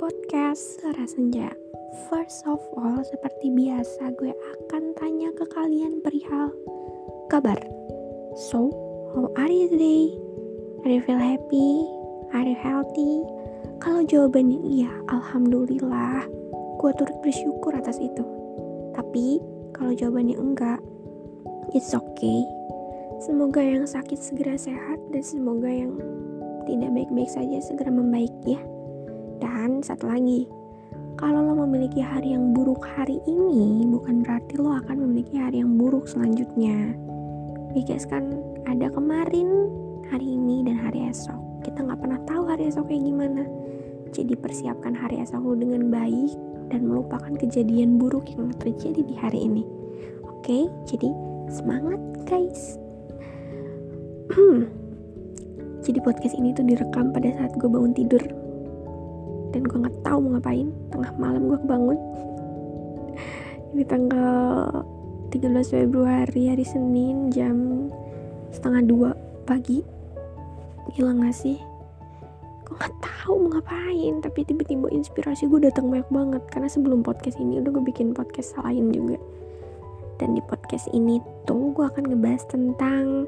podcast Suara Senja. First of all, seperti biasa gue akan tanya ke kalian perihal kabar. So, how are you today? Are you feel happy? Are you healthy? Kalau jawabannya iya, alhamdulillah. Gue turut bersyukur atas itu. Tapi kalau jawabannya enggak, it's okay. Semoga yang sakit segera sehat dan semoga yang tidak baik-baik saja segera membaik ya. Dan satu lagi, kalau lo memiliki hari yang buruk hari ini, bukan berarti lo akan memiliki hari yang buruk selanjutnya. Because kan ada kemarin, hari ini, dan hari esok. Kita nggak pernah tahu hari esok kayak gimana. Jadi persiapkan hari esok lo dengan baik dan melupakan kejadian buruk yang terjadi di hari ini. Oke, jadi semangat guys. jadi podcast ini tuh direkam pada saat gue bangun tidur dan gue nggak tahu mau ngapain. Tengah malam gue kebangun. Ini tanggal 13 Februari hari Senin jam setengah dua pagi. Gila gak sih? Gue nggak tahu mau ngapain tapi tiba-tiba inspirasi gue datang banyak banget. Karena sebelum podcast ini udah gue bikin podcast lain juga. Dan di podcast ini tuh gue akan ngebahas tentang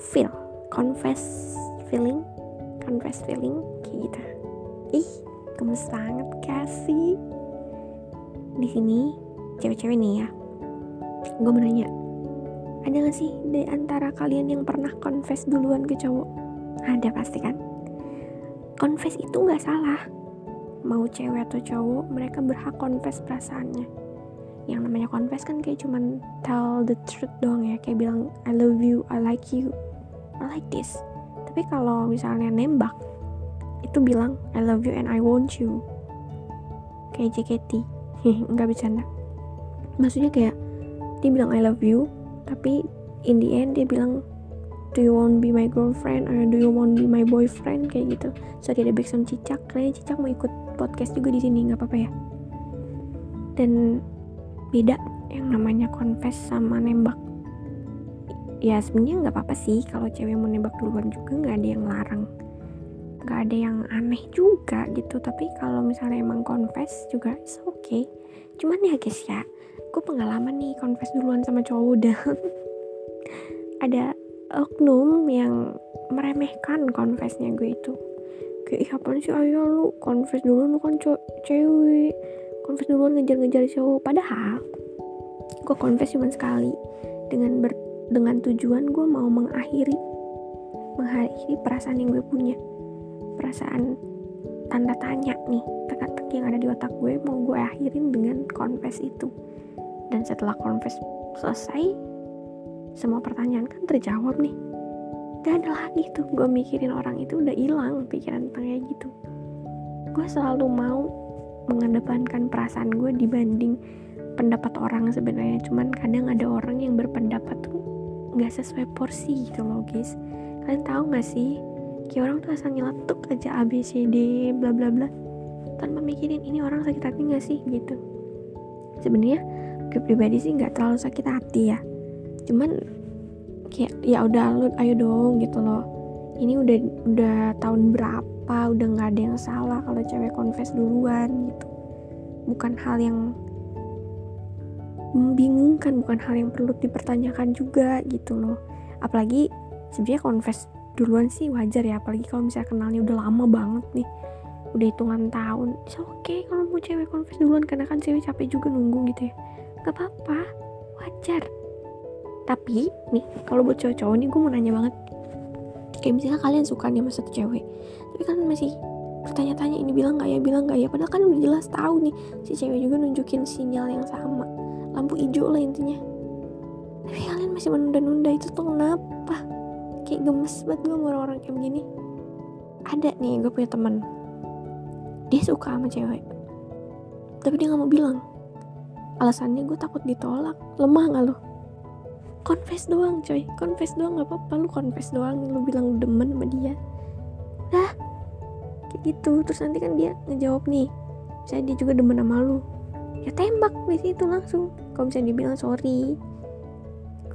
feel confess feeling confess feeling kayak gitu ih gemes banget kasih di sini cewek-cewek nih ya. Gue mau nanya ada gak sih di antara kalian yang pernah confess duluan ke cowok? Ada pasti kan? Confess itu nggak salah. Mau cewek atau cowok mereka berhak confess perasaannya. Yang namanya confess kan kayak cuman tell the truth doang ya kayak bilang I love you I like you I like this. Tapi kalau misalnya nembak itu bilang I love you and I want you. Kayak JKT nggak bercanda. Maksudnya kayak dia bilang I love you tapi in the end dia bilang do you want be my girlfriend or do you want be my boyfriend? Kayak gitu. So dia ada backsound cicak. Kayaknya cicak mau ikut podcast juga di sini nggak apa-apa ya. Dan beda yang namanya confess sama nembak. Ya sebenarnya nggak apa-apa sih kalau cewek mau nembak duluan juga nggak ada yang larang nggak ada yang aneh juga gitu. Tapi kalau misalnya emang confess juga it's okay. Cuman ya guys ya gue pengalaman nih confess duluan sama cowok udah. Ada oknum yang meremehkan confessnya gue itu. Kayak apa sih? Ayo lu confess duluan lu kan cewek. Confess duluan ngejar-ngejar cowok. Padahal gue confess cuma sekali. Dengan ber dengan tujuan gue mau mengakhiri mengakhiri perasaan yang gue punya perasaan tanda tanya nih teka-teki yang ada di otak gue mau gue akhirin dengan confess itu. Dan setelah confess selesai semua pertanyaan kan terjawab nih. Gak ada lagi tuh gue mikirin orang itu udah hilang pikiran tentang kayak gitu. Gue selalu mau mengedepankan perasaan gue dibanding pendapat orang sebenarnya. Cuman kadang ada orang yang berpendapat tuh nggak sesuai porsi gitu loh guys. Kalian tahu nggak sih kayak orang tuh asal nyeletuk aja A B C D bla bla bla. Tanpa mikirin ini orang sakit hati nggak sih gitu. Sebenarnya gue pribadi sih nggak terlalu sakit hati ya. Cuman kayak ya udah lu ayo dong gitu loh. Ini udah udah tahun berapa udah nggak ada yang salah kalau cewek confess duluan gitu. Bukan hal yang membingungkan bukan hal yang perlu dipertanyakan juga gitu loh. Apalagi sebenarnya confess duluan sih wajar ya apalagi kalau misalnya kenalnya udah lama banget nih udah hitungan tahun. Oke okay kalau mau cewek confess duluan karena kan cewek capek juga nunggu gitu ya. Gak apa-apa wajar. Tapi nih kalau buat cowok-cowok nih gue mau nanya banget. Kayak misalnya kalian suka nih sama satu cewek tapi kan masih bertanya-tanya ini bilang gak ya bilang gak ya? Padahal kan udah jelas tahu nih si cewek juga nunjukin sinyal yang sama. Lampu hijau lah intinya. Tapi kalian masih menunda-nunda itu tuh kenapa kayak gemes banget gue orang-orang kayak begini. Ada nih gue punya teman dia suka sama cewek. Tapi dia nggak mau bilang. Alasannya gue takut ditolak. Lemah nggak lo confess doang coy. Confess doang nggak apa-apa. Lu confess doang lu bilang demen sama dia. Dah kayak gitu. Terus nanti kan dia ngejawab nih saya dia juga demen sama lu. Ya tembak di situ langsung. Kalau misalnya dibilang sorry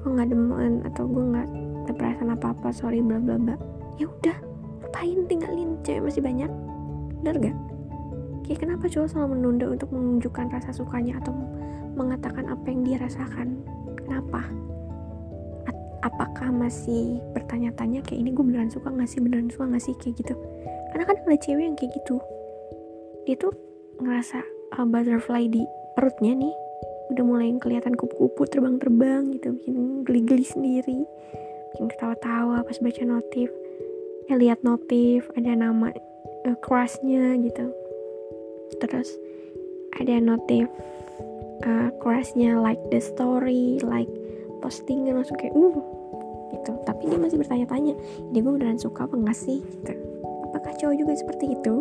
gue nggak demen atau gue nggak ada perasaan apa apa sorry bla bla bla. Ya udah ngapain tinggalin cewek masih banyak? Bener gak kayak kenapa cowok selalu menunda untuk menunjukkan rasa sukanya atau mengatakan apa yang dia rasakan? Kenapa? Apakah masih bertanya-tanya kayak ini gue beneran suka gak sih? Beneran suka gak sih? kayak gitu. Karena kan ada cewek yang kayak gitu. Dia tuh ngerasa uh, butterfly di perutnya nih udah mulai kelihatan kupu-kupu terbang-terbang gitu bikin geli-geli sendiri bikin ketawa-tawa pas baca notif. Ya lihat notif ada nama uh, crushnya gitu. Terus ada notif uh, crushnya like the story like postingnya langsung kayak uh gitu. Tapi dia masih bertanya-tanya ini gue beneran suka apa enggak sih? Gitu. Apakah cowok juga seperti itu?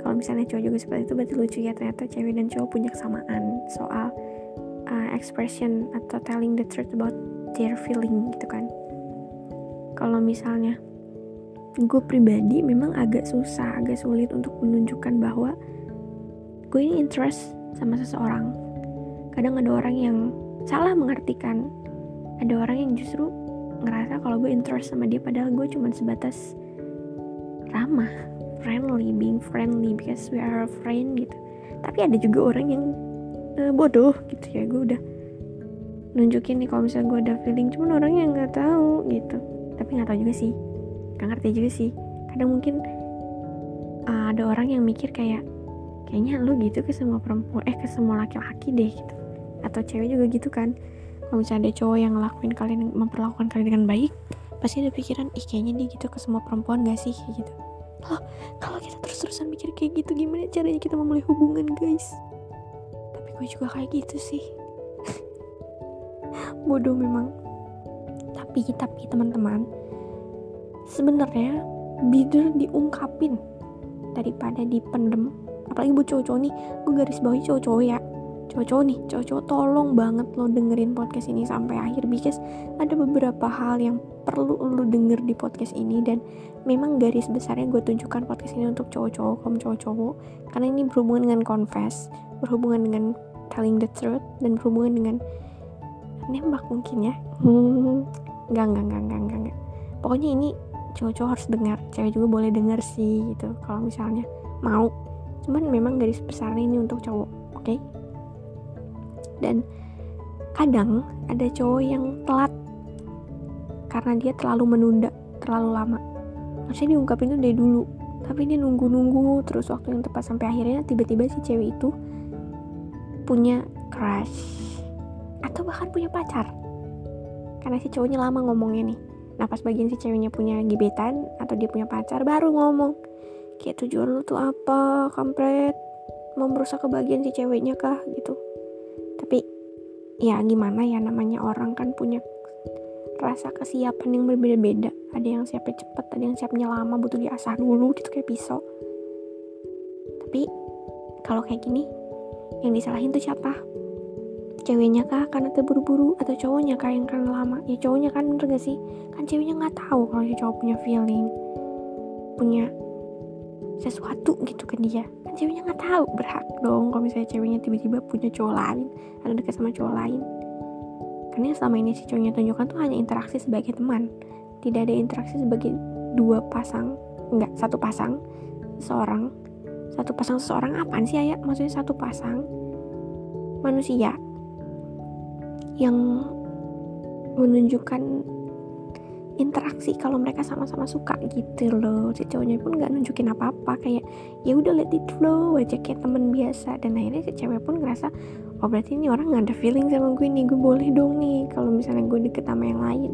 Kalau misalnya cowok juga seperti itu berarti lucu ya ternyata cewek dan cowok punya kesamaan soal uh, expression atau telling the truth about their feeling gitu kan kalau misalnya gue pribadi memang agak susah agak sulit untuk menunjukkan bahwa gue ini interest sama seseorang. Kadang ada orang yang salah mengartikan. Ada orang yang justru ngerasa kalau gue interest sama dia padahal gue cuma sebatas ramah friendly being friendly because we are a friend gitu. Tapi ada juga orang yang uh, bodoh gitu ya gue udah nunjukin nih kalau misalnya gue ada feeling cuman orang yang nggak tahu gitu tapi nggak tahu juga sih. Nggak ngerti juga sih. Kadang mungkin uh, ada orang yang mikir kayak kayaknya lu gitu ke semua perempuan eh ke semua laki-laki deh gitu. Atau cewek juga gitu kan. Kalau misalnya ada cowok yang ngelakuin kalian memperlakukan kalian dengan baik pasti ada pikiran ih kayaknya dia gitu ke semua perempuan gak sih? Kayak gitu. Loh kalau kita terus-terusan mikir kayak gitu gimana caranya kita memulai hubungan guys? Tapi gue juga kayak gitu sih. Bodoh memang tapi tapi teman-teman sebenarnya bider diungkapin daripada dipendem. Apalagi buat cowok-cowok nih gue garis bawahi cowok-cowok ya. Cowok-cowok nih cowok-cowok tolong banget lo dengerin podcast ini sampai akhir because ada beberapa hal yang perlu lo denger di podcast ini dan memang garis besarnya gue tunjukkan podcast ini untuk cowok-cowok kaum cowok-cowok. Karena ini berhubungan dengan confess berhubungan dengan telling the truth dan berhubungan dengan nembak mungkin ya. Hmm, enggak enggak enggak enggak enggak, enggak. pokoknya ini cowok-cowok harus dengar cewek juga boleh denger sih gitu kalau misalnya mau cuman memang garis besarnya ini untuk cowok oke okay? dan kadang ada cowok yang telat karena dia terlalu menunda terlalu lama harusnya diungkapin itu dari dulu tapi dia nunggu-nunggu terus waktu yang tepat sampai akhirnya tiba-tiba si cewek itu punya crush atau bahkan punya pacar karena si cowoknya lama ngomongnya nih. Nah pas bagian si ceweknya punya gebetan atau dia punya pacar baru ngomong kayak tujuan lu tuh apa? Kampret. Mau merusak kebahagiaan si ceweknya kah? Gitu. Tapi ya gimana ya namanya orang kan punya rasa kesiapan yang berbeda-beda. Ada yang siapnya cepet ada yang siapnya lama butuh diasah dulu gitu kayak pisau. Tapi kalau kayak gini yang disalahin tuh siapa ceweknya kah? Karena terburu-buru. Atau cowoknya kah yang karena lama? Ya cowoknya kan bener gak sih? Kan ceweknya nggak tahu kalau si cowok punya feeling. Punya sesuatu gitu kan dia. Kan ceweknya nggak tahu. Berhak dong kalau misalnya ceweknya tiba-tiba punya cowok lain. Atau dekat sama cowok lain. Karena selama ini si cowoknya tunjukkan tuh hanya interaksi sebagai teman. Tidak ada interaksi sebagai dua pasang. Enggak satu pasang seorang. Satu pasang seseorang apaan sih ayah maksudnya satu pasang manusia yang menunjukkan interaksi kalau mereka sama-sama suka gitu loh. Si cowoknya pun nggak nunjukin apa-apa kayak ya udah let it flow aja kayak temen biasa. Dan akhirnya si cewek pun ngerasa oh berarti ini orang nggak ada feeling sama gue nih gue boleh dong nih kalau misalnya gue deket sama yang lain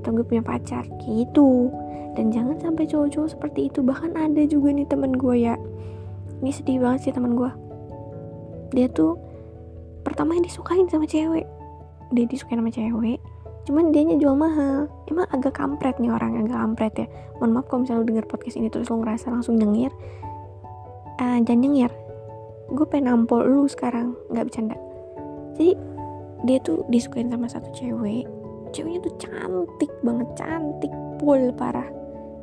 atau gue punya pacar gitu. Dan jangan sampai cowok-cowok seperti itu. Bahkan ada juga nih temen gue ya. Ini sedih banget sih temen gue. Dia tuh pertama yang disukain sama cewek dia disukain sama cewek cuman dia jual mahal. Emang agak kampret nih orang agak kampret ya. Mohon maaf kalau misalnya lu denger podcast ini terus lu ngerasa langsung nyengir. Uh, jangan nyengir. Gue pengen nampol lu sekarang nggak bercanda. Jadi dia tuh disukain sama satu cewek. Ceweknya tuh cantik banget cantik pol parah.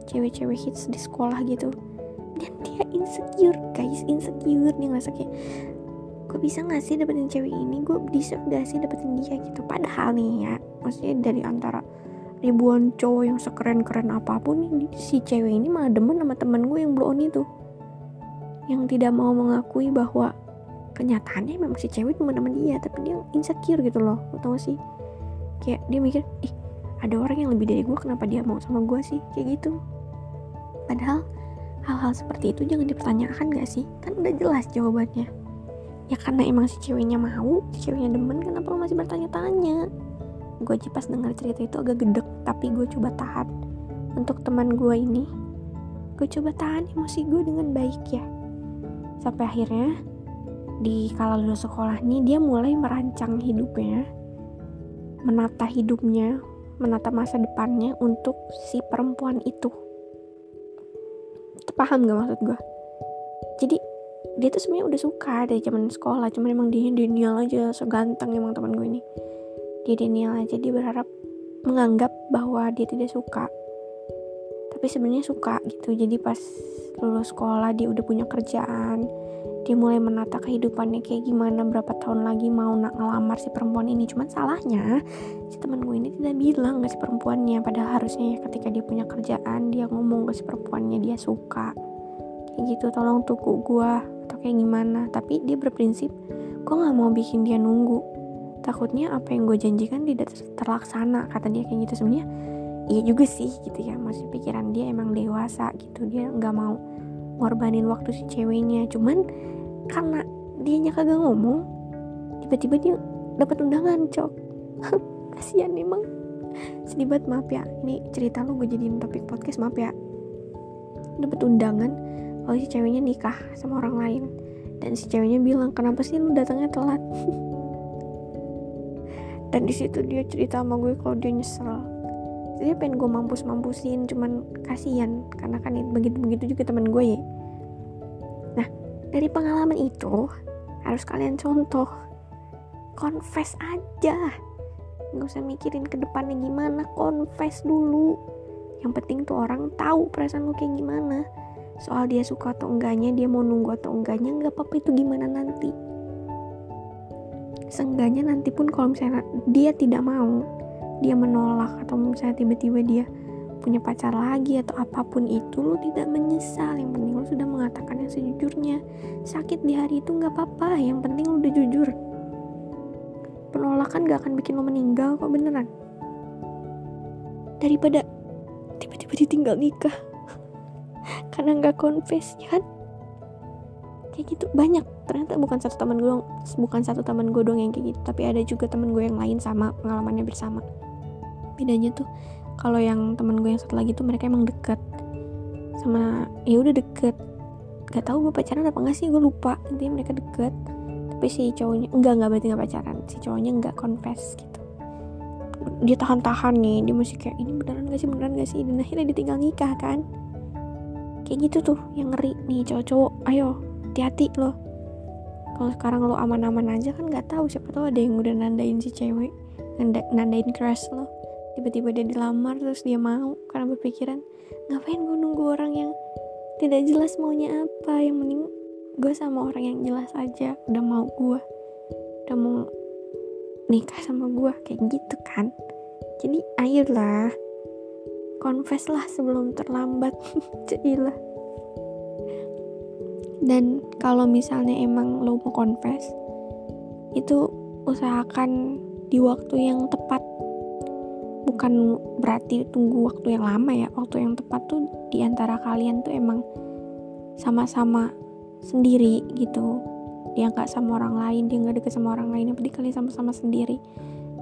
Cewek-cewek hits di sekolah gitu. Dan dia insecure guys. Insecure dia ngerasa kayak gue bisa gak sih dapetin cewek ini? Gue deserve gak sih dapetin dia gitu? Padahal nih ya maksudnya dari antara ribuan cowok yang sekeren-keren apa pun si cewek ini malah demen sama temen gue yang blow on itu. Yang tidak mau mengakui bahwa kenyataannya memang si cewek teman-teman dia tapi dia insecure gitu loh. Lo tau sih? Kayak dia mikir ih ada orang yang lebih dari gue kenapa dia mau sama gue sih? Kayak gitu. Padahal hal-hal seperti itu jangan dipertanyakan gak sih? Kan udah jelas jawabannya ya karena emang si ceweknya mau si ceweknya demen kenapa lo masih bertanya-tanya? Gue aja pas dengar cerita itu agak gedek tapi gue coba tahan. Untuk teman gue ini gue coba tahan emosi gue dengan baik ya. Sampai akhirnya di kala lulus sekolah nih dia mulai merancang hidupnya menata hidupnya menata masa depannya untuk si perempuan itu. Paham gak maksud gue jadi dia tuh sebenarnya udah suka dari zaman sekolah cuman emang dia denial aja seganteng emang teman gue ini. Dia denial aja dia berharap menganggap bahwa dia tidak suka. Tapi sebenarnya suka gitu jadi pas lulus sekolah dia udah punya kerjaan dia mulai menata kehidupannya kayak gimana berapa tahun lagi mau nak ngelamar si perempuan ini. Cuman salahnya si teman gue ini tidak bilang ke si perempuannya padahal harusnya ya ketika dia punya kerjaan dia ngomong ke si perempuannya dia suka. Kayak gitu tolong tuku gue kayak gimana. Tapi dia berprinsip gue nggak mau bikin dia nunggu. Takutnya apa yang gue janjikan tidak terlaksana kata dia kayak gitu. Sebenarnya iya juga sih gitu ya. Masih pikiran dia emang dewasa gitu. Dia nggak mau ngorbanin waktu si ceweknya. Cuman karena dia kagak ngomong tiba-tiba dia dapat undangan cok. Kasihan emang. Sedih banget maaf ya. Ini cerita lu gue jadiin topik podcast maaf ya. Dapat undangan kalau si ceweknya nikah sama orang lain. Dan si ceweknya bilang kenapa sih lu datangnya telat? Dan di situ dia cerita sama gue kalau dia nyesel. Dia pengen gue mampus mampusin cuman kasihan karena kan begitu begitu juga teman gue ya. Dari pengalaman itu harus kalian contoh. Confess aja. Nggak usah mikirin ke depannya gimana confess dulu. Yang penting tuh orang tahu perasaan lu kayak gimana soal dia suka atau enggaknya dia mau nunggu atau enggaknya nggak apa-apa itu gimana nanti? Seenggaknya nanti pun kalau misalnya dia tidak mau dia menolak atau misalnya tiba-tiba dia punya pacar lagi atau apa pun itu lo tidak menyesal. Yang penting lo sudah mengatakan yang sejujurnya. Sakit di hari itu nggak apa-apa yang penting lo udah jujur. Penolakan gak akan bikin lo meninggal kok beneran. Daripada tiba-tiba ditinggal nikah karena nggak confess ya kan? Kayak gitu banyak. Ternyata bukan satu teman gue bukan satu teman gue doang yang kayak gitu. Tapi ada juga teman gue yang lain sama pengalamannya bersama. Bedanya tuh kalau yang temen gue yang satu lagi tuh mereka emang deket. Sama ya udah deket. Gak tahu gue pacaran apa enggak sih gue lupa. Intinya mereka deket. Tapi si cowoknya enggak enggak berarti enggak pacaran. Si cowoknya enggak confess gitu. Dia tahan-tahan nih dia masih kayak ini beneran gak sih beneran gak sih? Dan akhirnya ditinggal nikah kan kayak gitu tuh yang ngeri. Nih cowok-cowok ayo hati-hati loh. Kalau sekarang lo aman-aman aja kan nggak tahu siapa tahu ada yang udah nandain si cewek nandain crush lo. Tiba-tiba dia dilamar terus dia mau karena berpikiran ngapain gue nunggu orang yang tidak jelas maunya apa? Yang mending gue sama orang yang jelas aja udah mau gue udah mau nikah sama gue kayak gitu kan. Jadi ayolah confess lah sebelum terlambat jadilah dan kalau misalnya emang lo mau confess itu usahakan di waktu yang tepat. Bukan berarti tunggu waktu yang lama ya waktu yang tepat tuh di antara kalian tuh emang sama-sama sendiri gitu. Dia nggak sama orang lain dia nggak deket sama orang lain tapi kalian sama-sama sendiri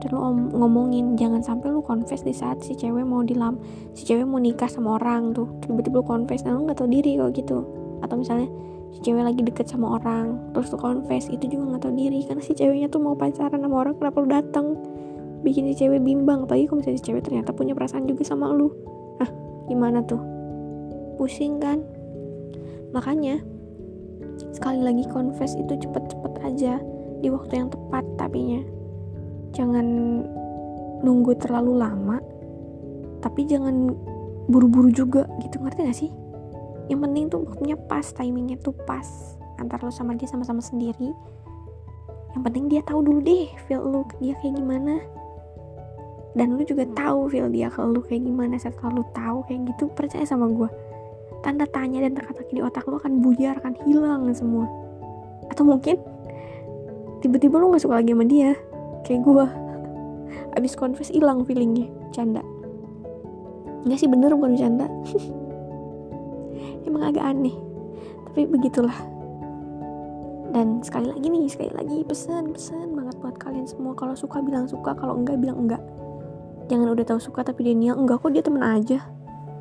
dan lo ngomongin jangan sampai lu confess di saat si cewek mau dilam si cewek mau nikah sama orang tuh. Tiba-tiba lu confess nah lu nggak tahu diri kok gitu. Atau misalnya si cewek lagi deket sama orang terus lu confess itu juga nggak tahu diri. Karena si ceweknya tuh mau pacaran sama orang kenapa lu datang bikin si cewek bimbang apalagi kalau misalnya si cewek ternyata punya perasaan juga sama lu. Ah gimana tuh? Pusing kan? Makanya sekali lagi confess itu cepet-cepet aja di waktu yang tepat tapinya jangan nunggu terlalu lama tapi jangan buru-buru juga gitu. Ngerti gak sih? Yang penting tuh waktunya pas timingnya tuh pas antara lo sama dia sama-sama sendiri. Yang penting dia tahu dulu deh feel lu dia kayak gimana. Dan lu juga tahu feel dia kalau lu kayak gimana. Setelah lu tahu kayak gitu percaya sama gue tanda tanya dan teka-teki di otak lo akan buyar akan hilang semua. Atau mungkin tiba-tiba lo gak suka lagi sama dia kayak gue abis confess hilang feelingnya. Canda. Nggak sih bener bukan canda emang agak aneh. Tapi begitulah. Dan sekali lagi nih sekali lagi pesan pesan banget buat kalian semua. Kalau suka bilang suka. Kalau enggak bilang enggak. Jangan udah tahu suka tapi Daniel enggak kok dia temen aja.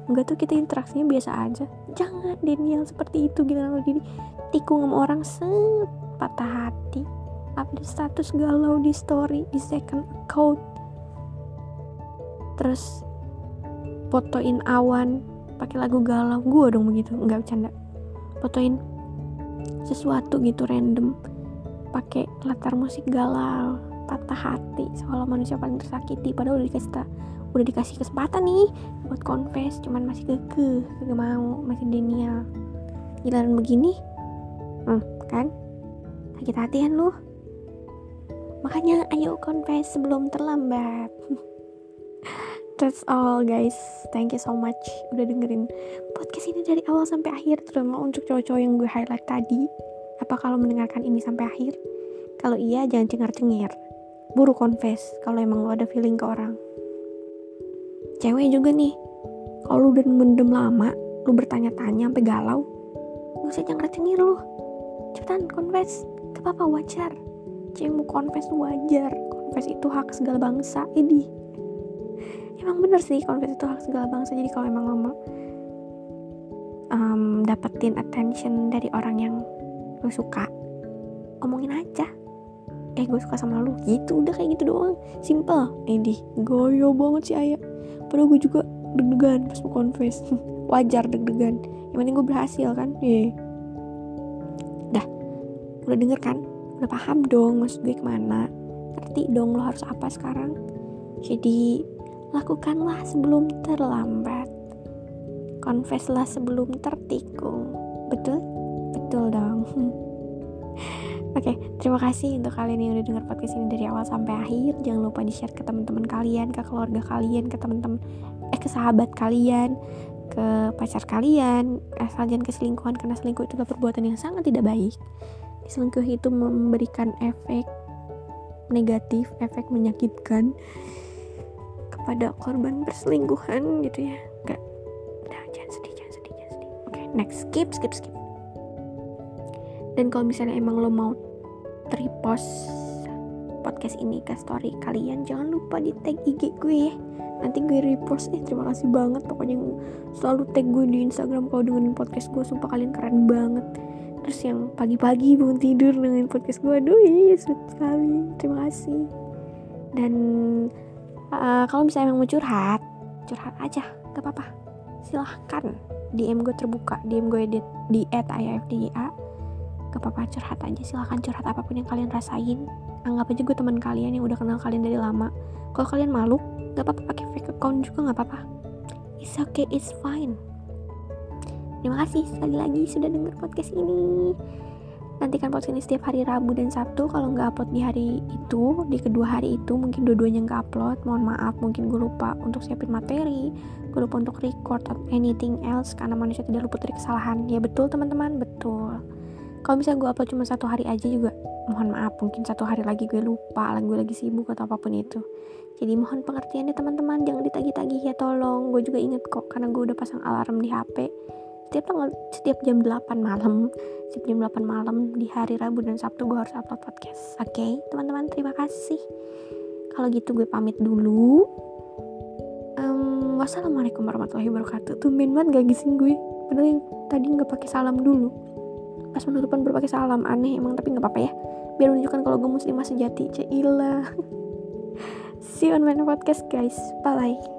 Enggak tuh kita interaksinya biasa aja. Jangan Daniel seperti itu. Gitu lo jadi tikung sama orang set patah hati update status galau di story di second account. Terus fotoin awan pakai lagu galau. Gue dong begitu nggak bercanda. Fotoin sesuatu gitu random. Pakai latar musik galau patah hati seolah manusia paling tersakiti. Padahal udah dikasih udah dikasih kesempatan nih buat confess cuman masih keke gak mau masih denial jalan begini hmm, kan? Sakit hatian lu makanya ayo confess sebelum terlambat. That's all guys. Thank you so much udah dengerin podcast ini dari awal sampai akhir terutama untuk cowok-cowok yang gue highlight tadi. Apa kalau mendengarkan ini sampai akhir? Kalau iya jangan cengar-cengir. Buru confess kalau emang lo ada feeling ke orang. Cewek juga nih. Kalau lu udah mendem lama lu bertanya-tanya sampai galau gak usah cengar-cengir lu. Cepetan confess. Gak apa-apa wajar cewek mau confess wajar. Confess itu hak segala bangsa ini. Emang bener sih confess itu hak segala bangsa. Jadi kalau emang lo um, dapetin attention dari orang yang lo suka omongin aja. Eh gue suka sama lo. Gitu udah kayak gitu doang. Simple. Ini goyo banget sih ayah padahal gue juga deg-degan pas mau confess. Wajar deg-degan. Yang penting gue berhasil kan? Yeah. dah. Udah denger kan udah paham dong maksud gue ke mana ngerti dong lo harus apa sekarang jadi lakukanlah sebelum terlambat. Confesslah sebelum tertikung. Betul? Betul dong. Oke, okay, terima kasih untuk kalian yang udah dengar podcast ini dari awal sampai akhir. Jangan lupa di-share ke teman-teman kalian, ke keluarga kalian, ke teman-teman eh ke sahabat kalian, ke pacar kalian. Asal jangan keselingkuhan karena selingkuh itu adalah perbuatan yang sangat tidak baik. Selingkuh itu memberikan efek negatif, efek menyakitkan pada korban perselingkuhan gitu ya. Nggak udah jangan sedih jangan sedih jangan sedih. Oke okay, next. Skip skip skip. Dan kalau misalnya emang lo mau repost podcast ini ke story kalian jangan lupa di tag IG gue ya. Nanti gue repost. Eh terima kasih banget. Pokoknya selalu tag gue di Instagram kalau dengerin podcast gue. Sumpah kalian keren banget terus yang pagi-pagi bangun tidur dengan podcast gue aduh iya sweet sekali. Terima kasih. Dan uh, kalau misalnya emang mau curhat curhat aja gak apa-apa. Silahkan DM gue terbuka DM gue di, di at ayafdga gak apa-apa curhat aja. Silahkan curhat apa pun yang kalian rasain. Anggap aja gue teman kalian yang udah kenal kalian dari lama. Kalau kalian malu gak apa-apa pakai fake account juga gak apa-apa. It's okay it's fine terima kasih sekali lagi sudah dengar podcast ini. Nantikan podcast ini setiap hari Rabu dan Sabtu. Kalau nggak upload di hari itu di kedua hari itu mungkin dua-duanya nggak upload. Mohon maaf mungkin gue lupa untuk siapin materi. Gue lupa untuk record atau anything else karena manusia tidak luput dari kesalahan. Ya betul teman-teman betul. Kalau misalnya gue upload cuma satu hari aja juga mohon maaf mungkin satu hari lagi gue lupa lagi gue lagi sibuk atau apa pun itu. Jadi mohon pengertian ya teman-teman. Jangan ditagih-tagih ya tolong. Gue juga inget kok karena gue udah pasang alarm di HP setiap tanggal setiap jam 8 malam setiap jam 8 malam di hari Rabu dan Sabtu gue harus upload podcast oke? Okay, teman-teman terima kasih. Kalau gitu gue pamit dulu. Um, wassalamualaikum warahmatullahi wabarakatuh. Tumben banget gak gising gue. Padahal yang tadi nggak pakai salam dulu. Pas penutupan berpakai salam aneh emang tapi nggak apa-apa ya. Biar menunjukkan kalau gue muslimah sejati cailah. See you on my podcast guys. Bye bye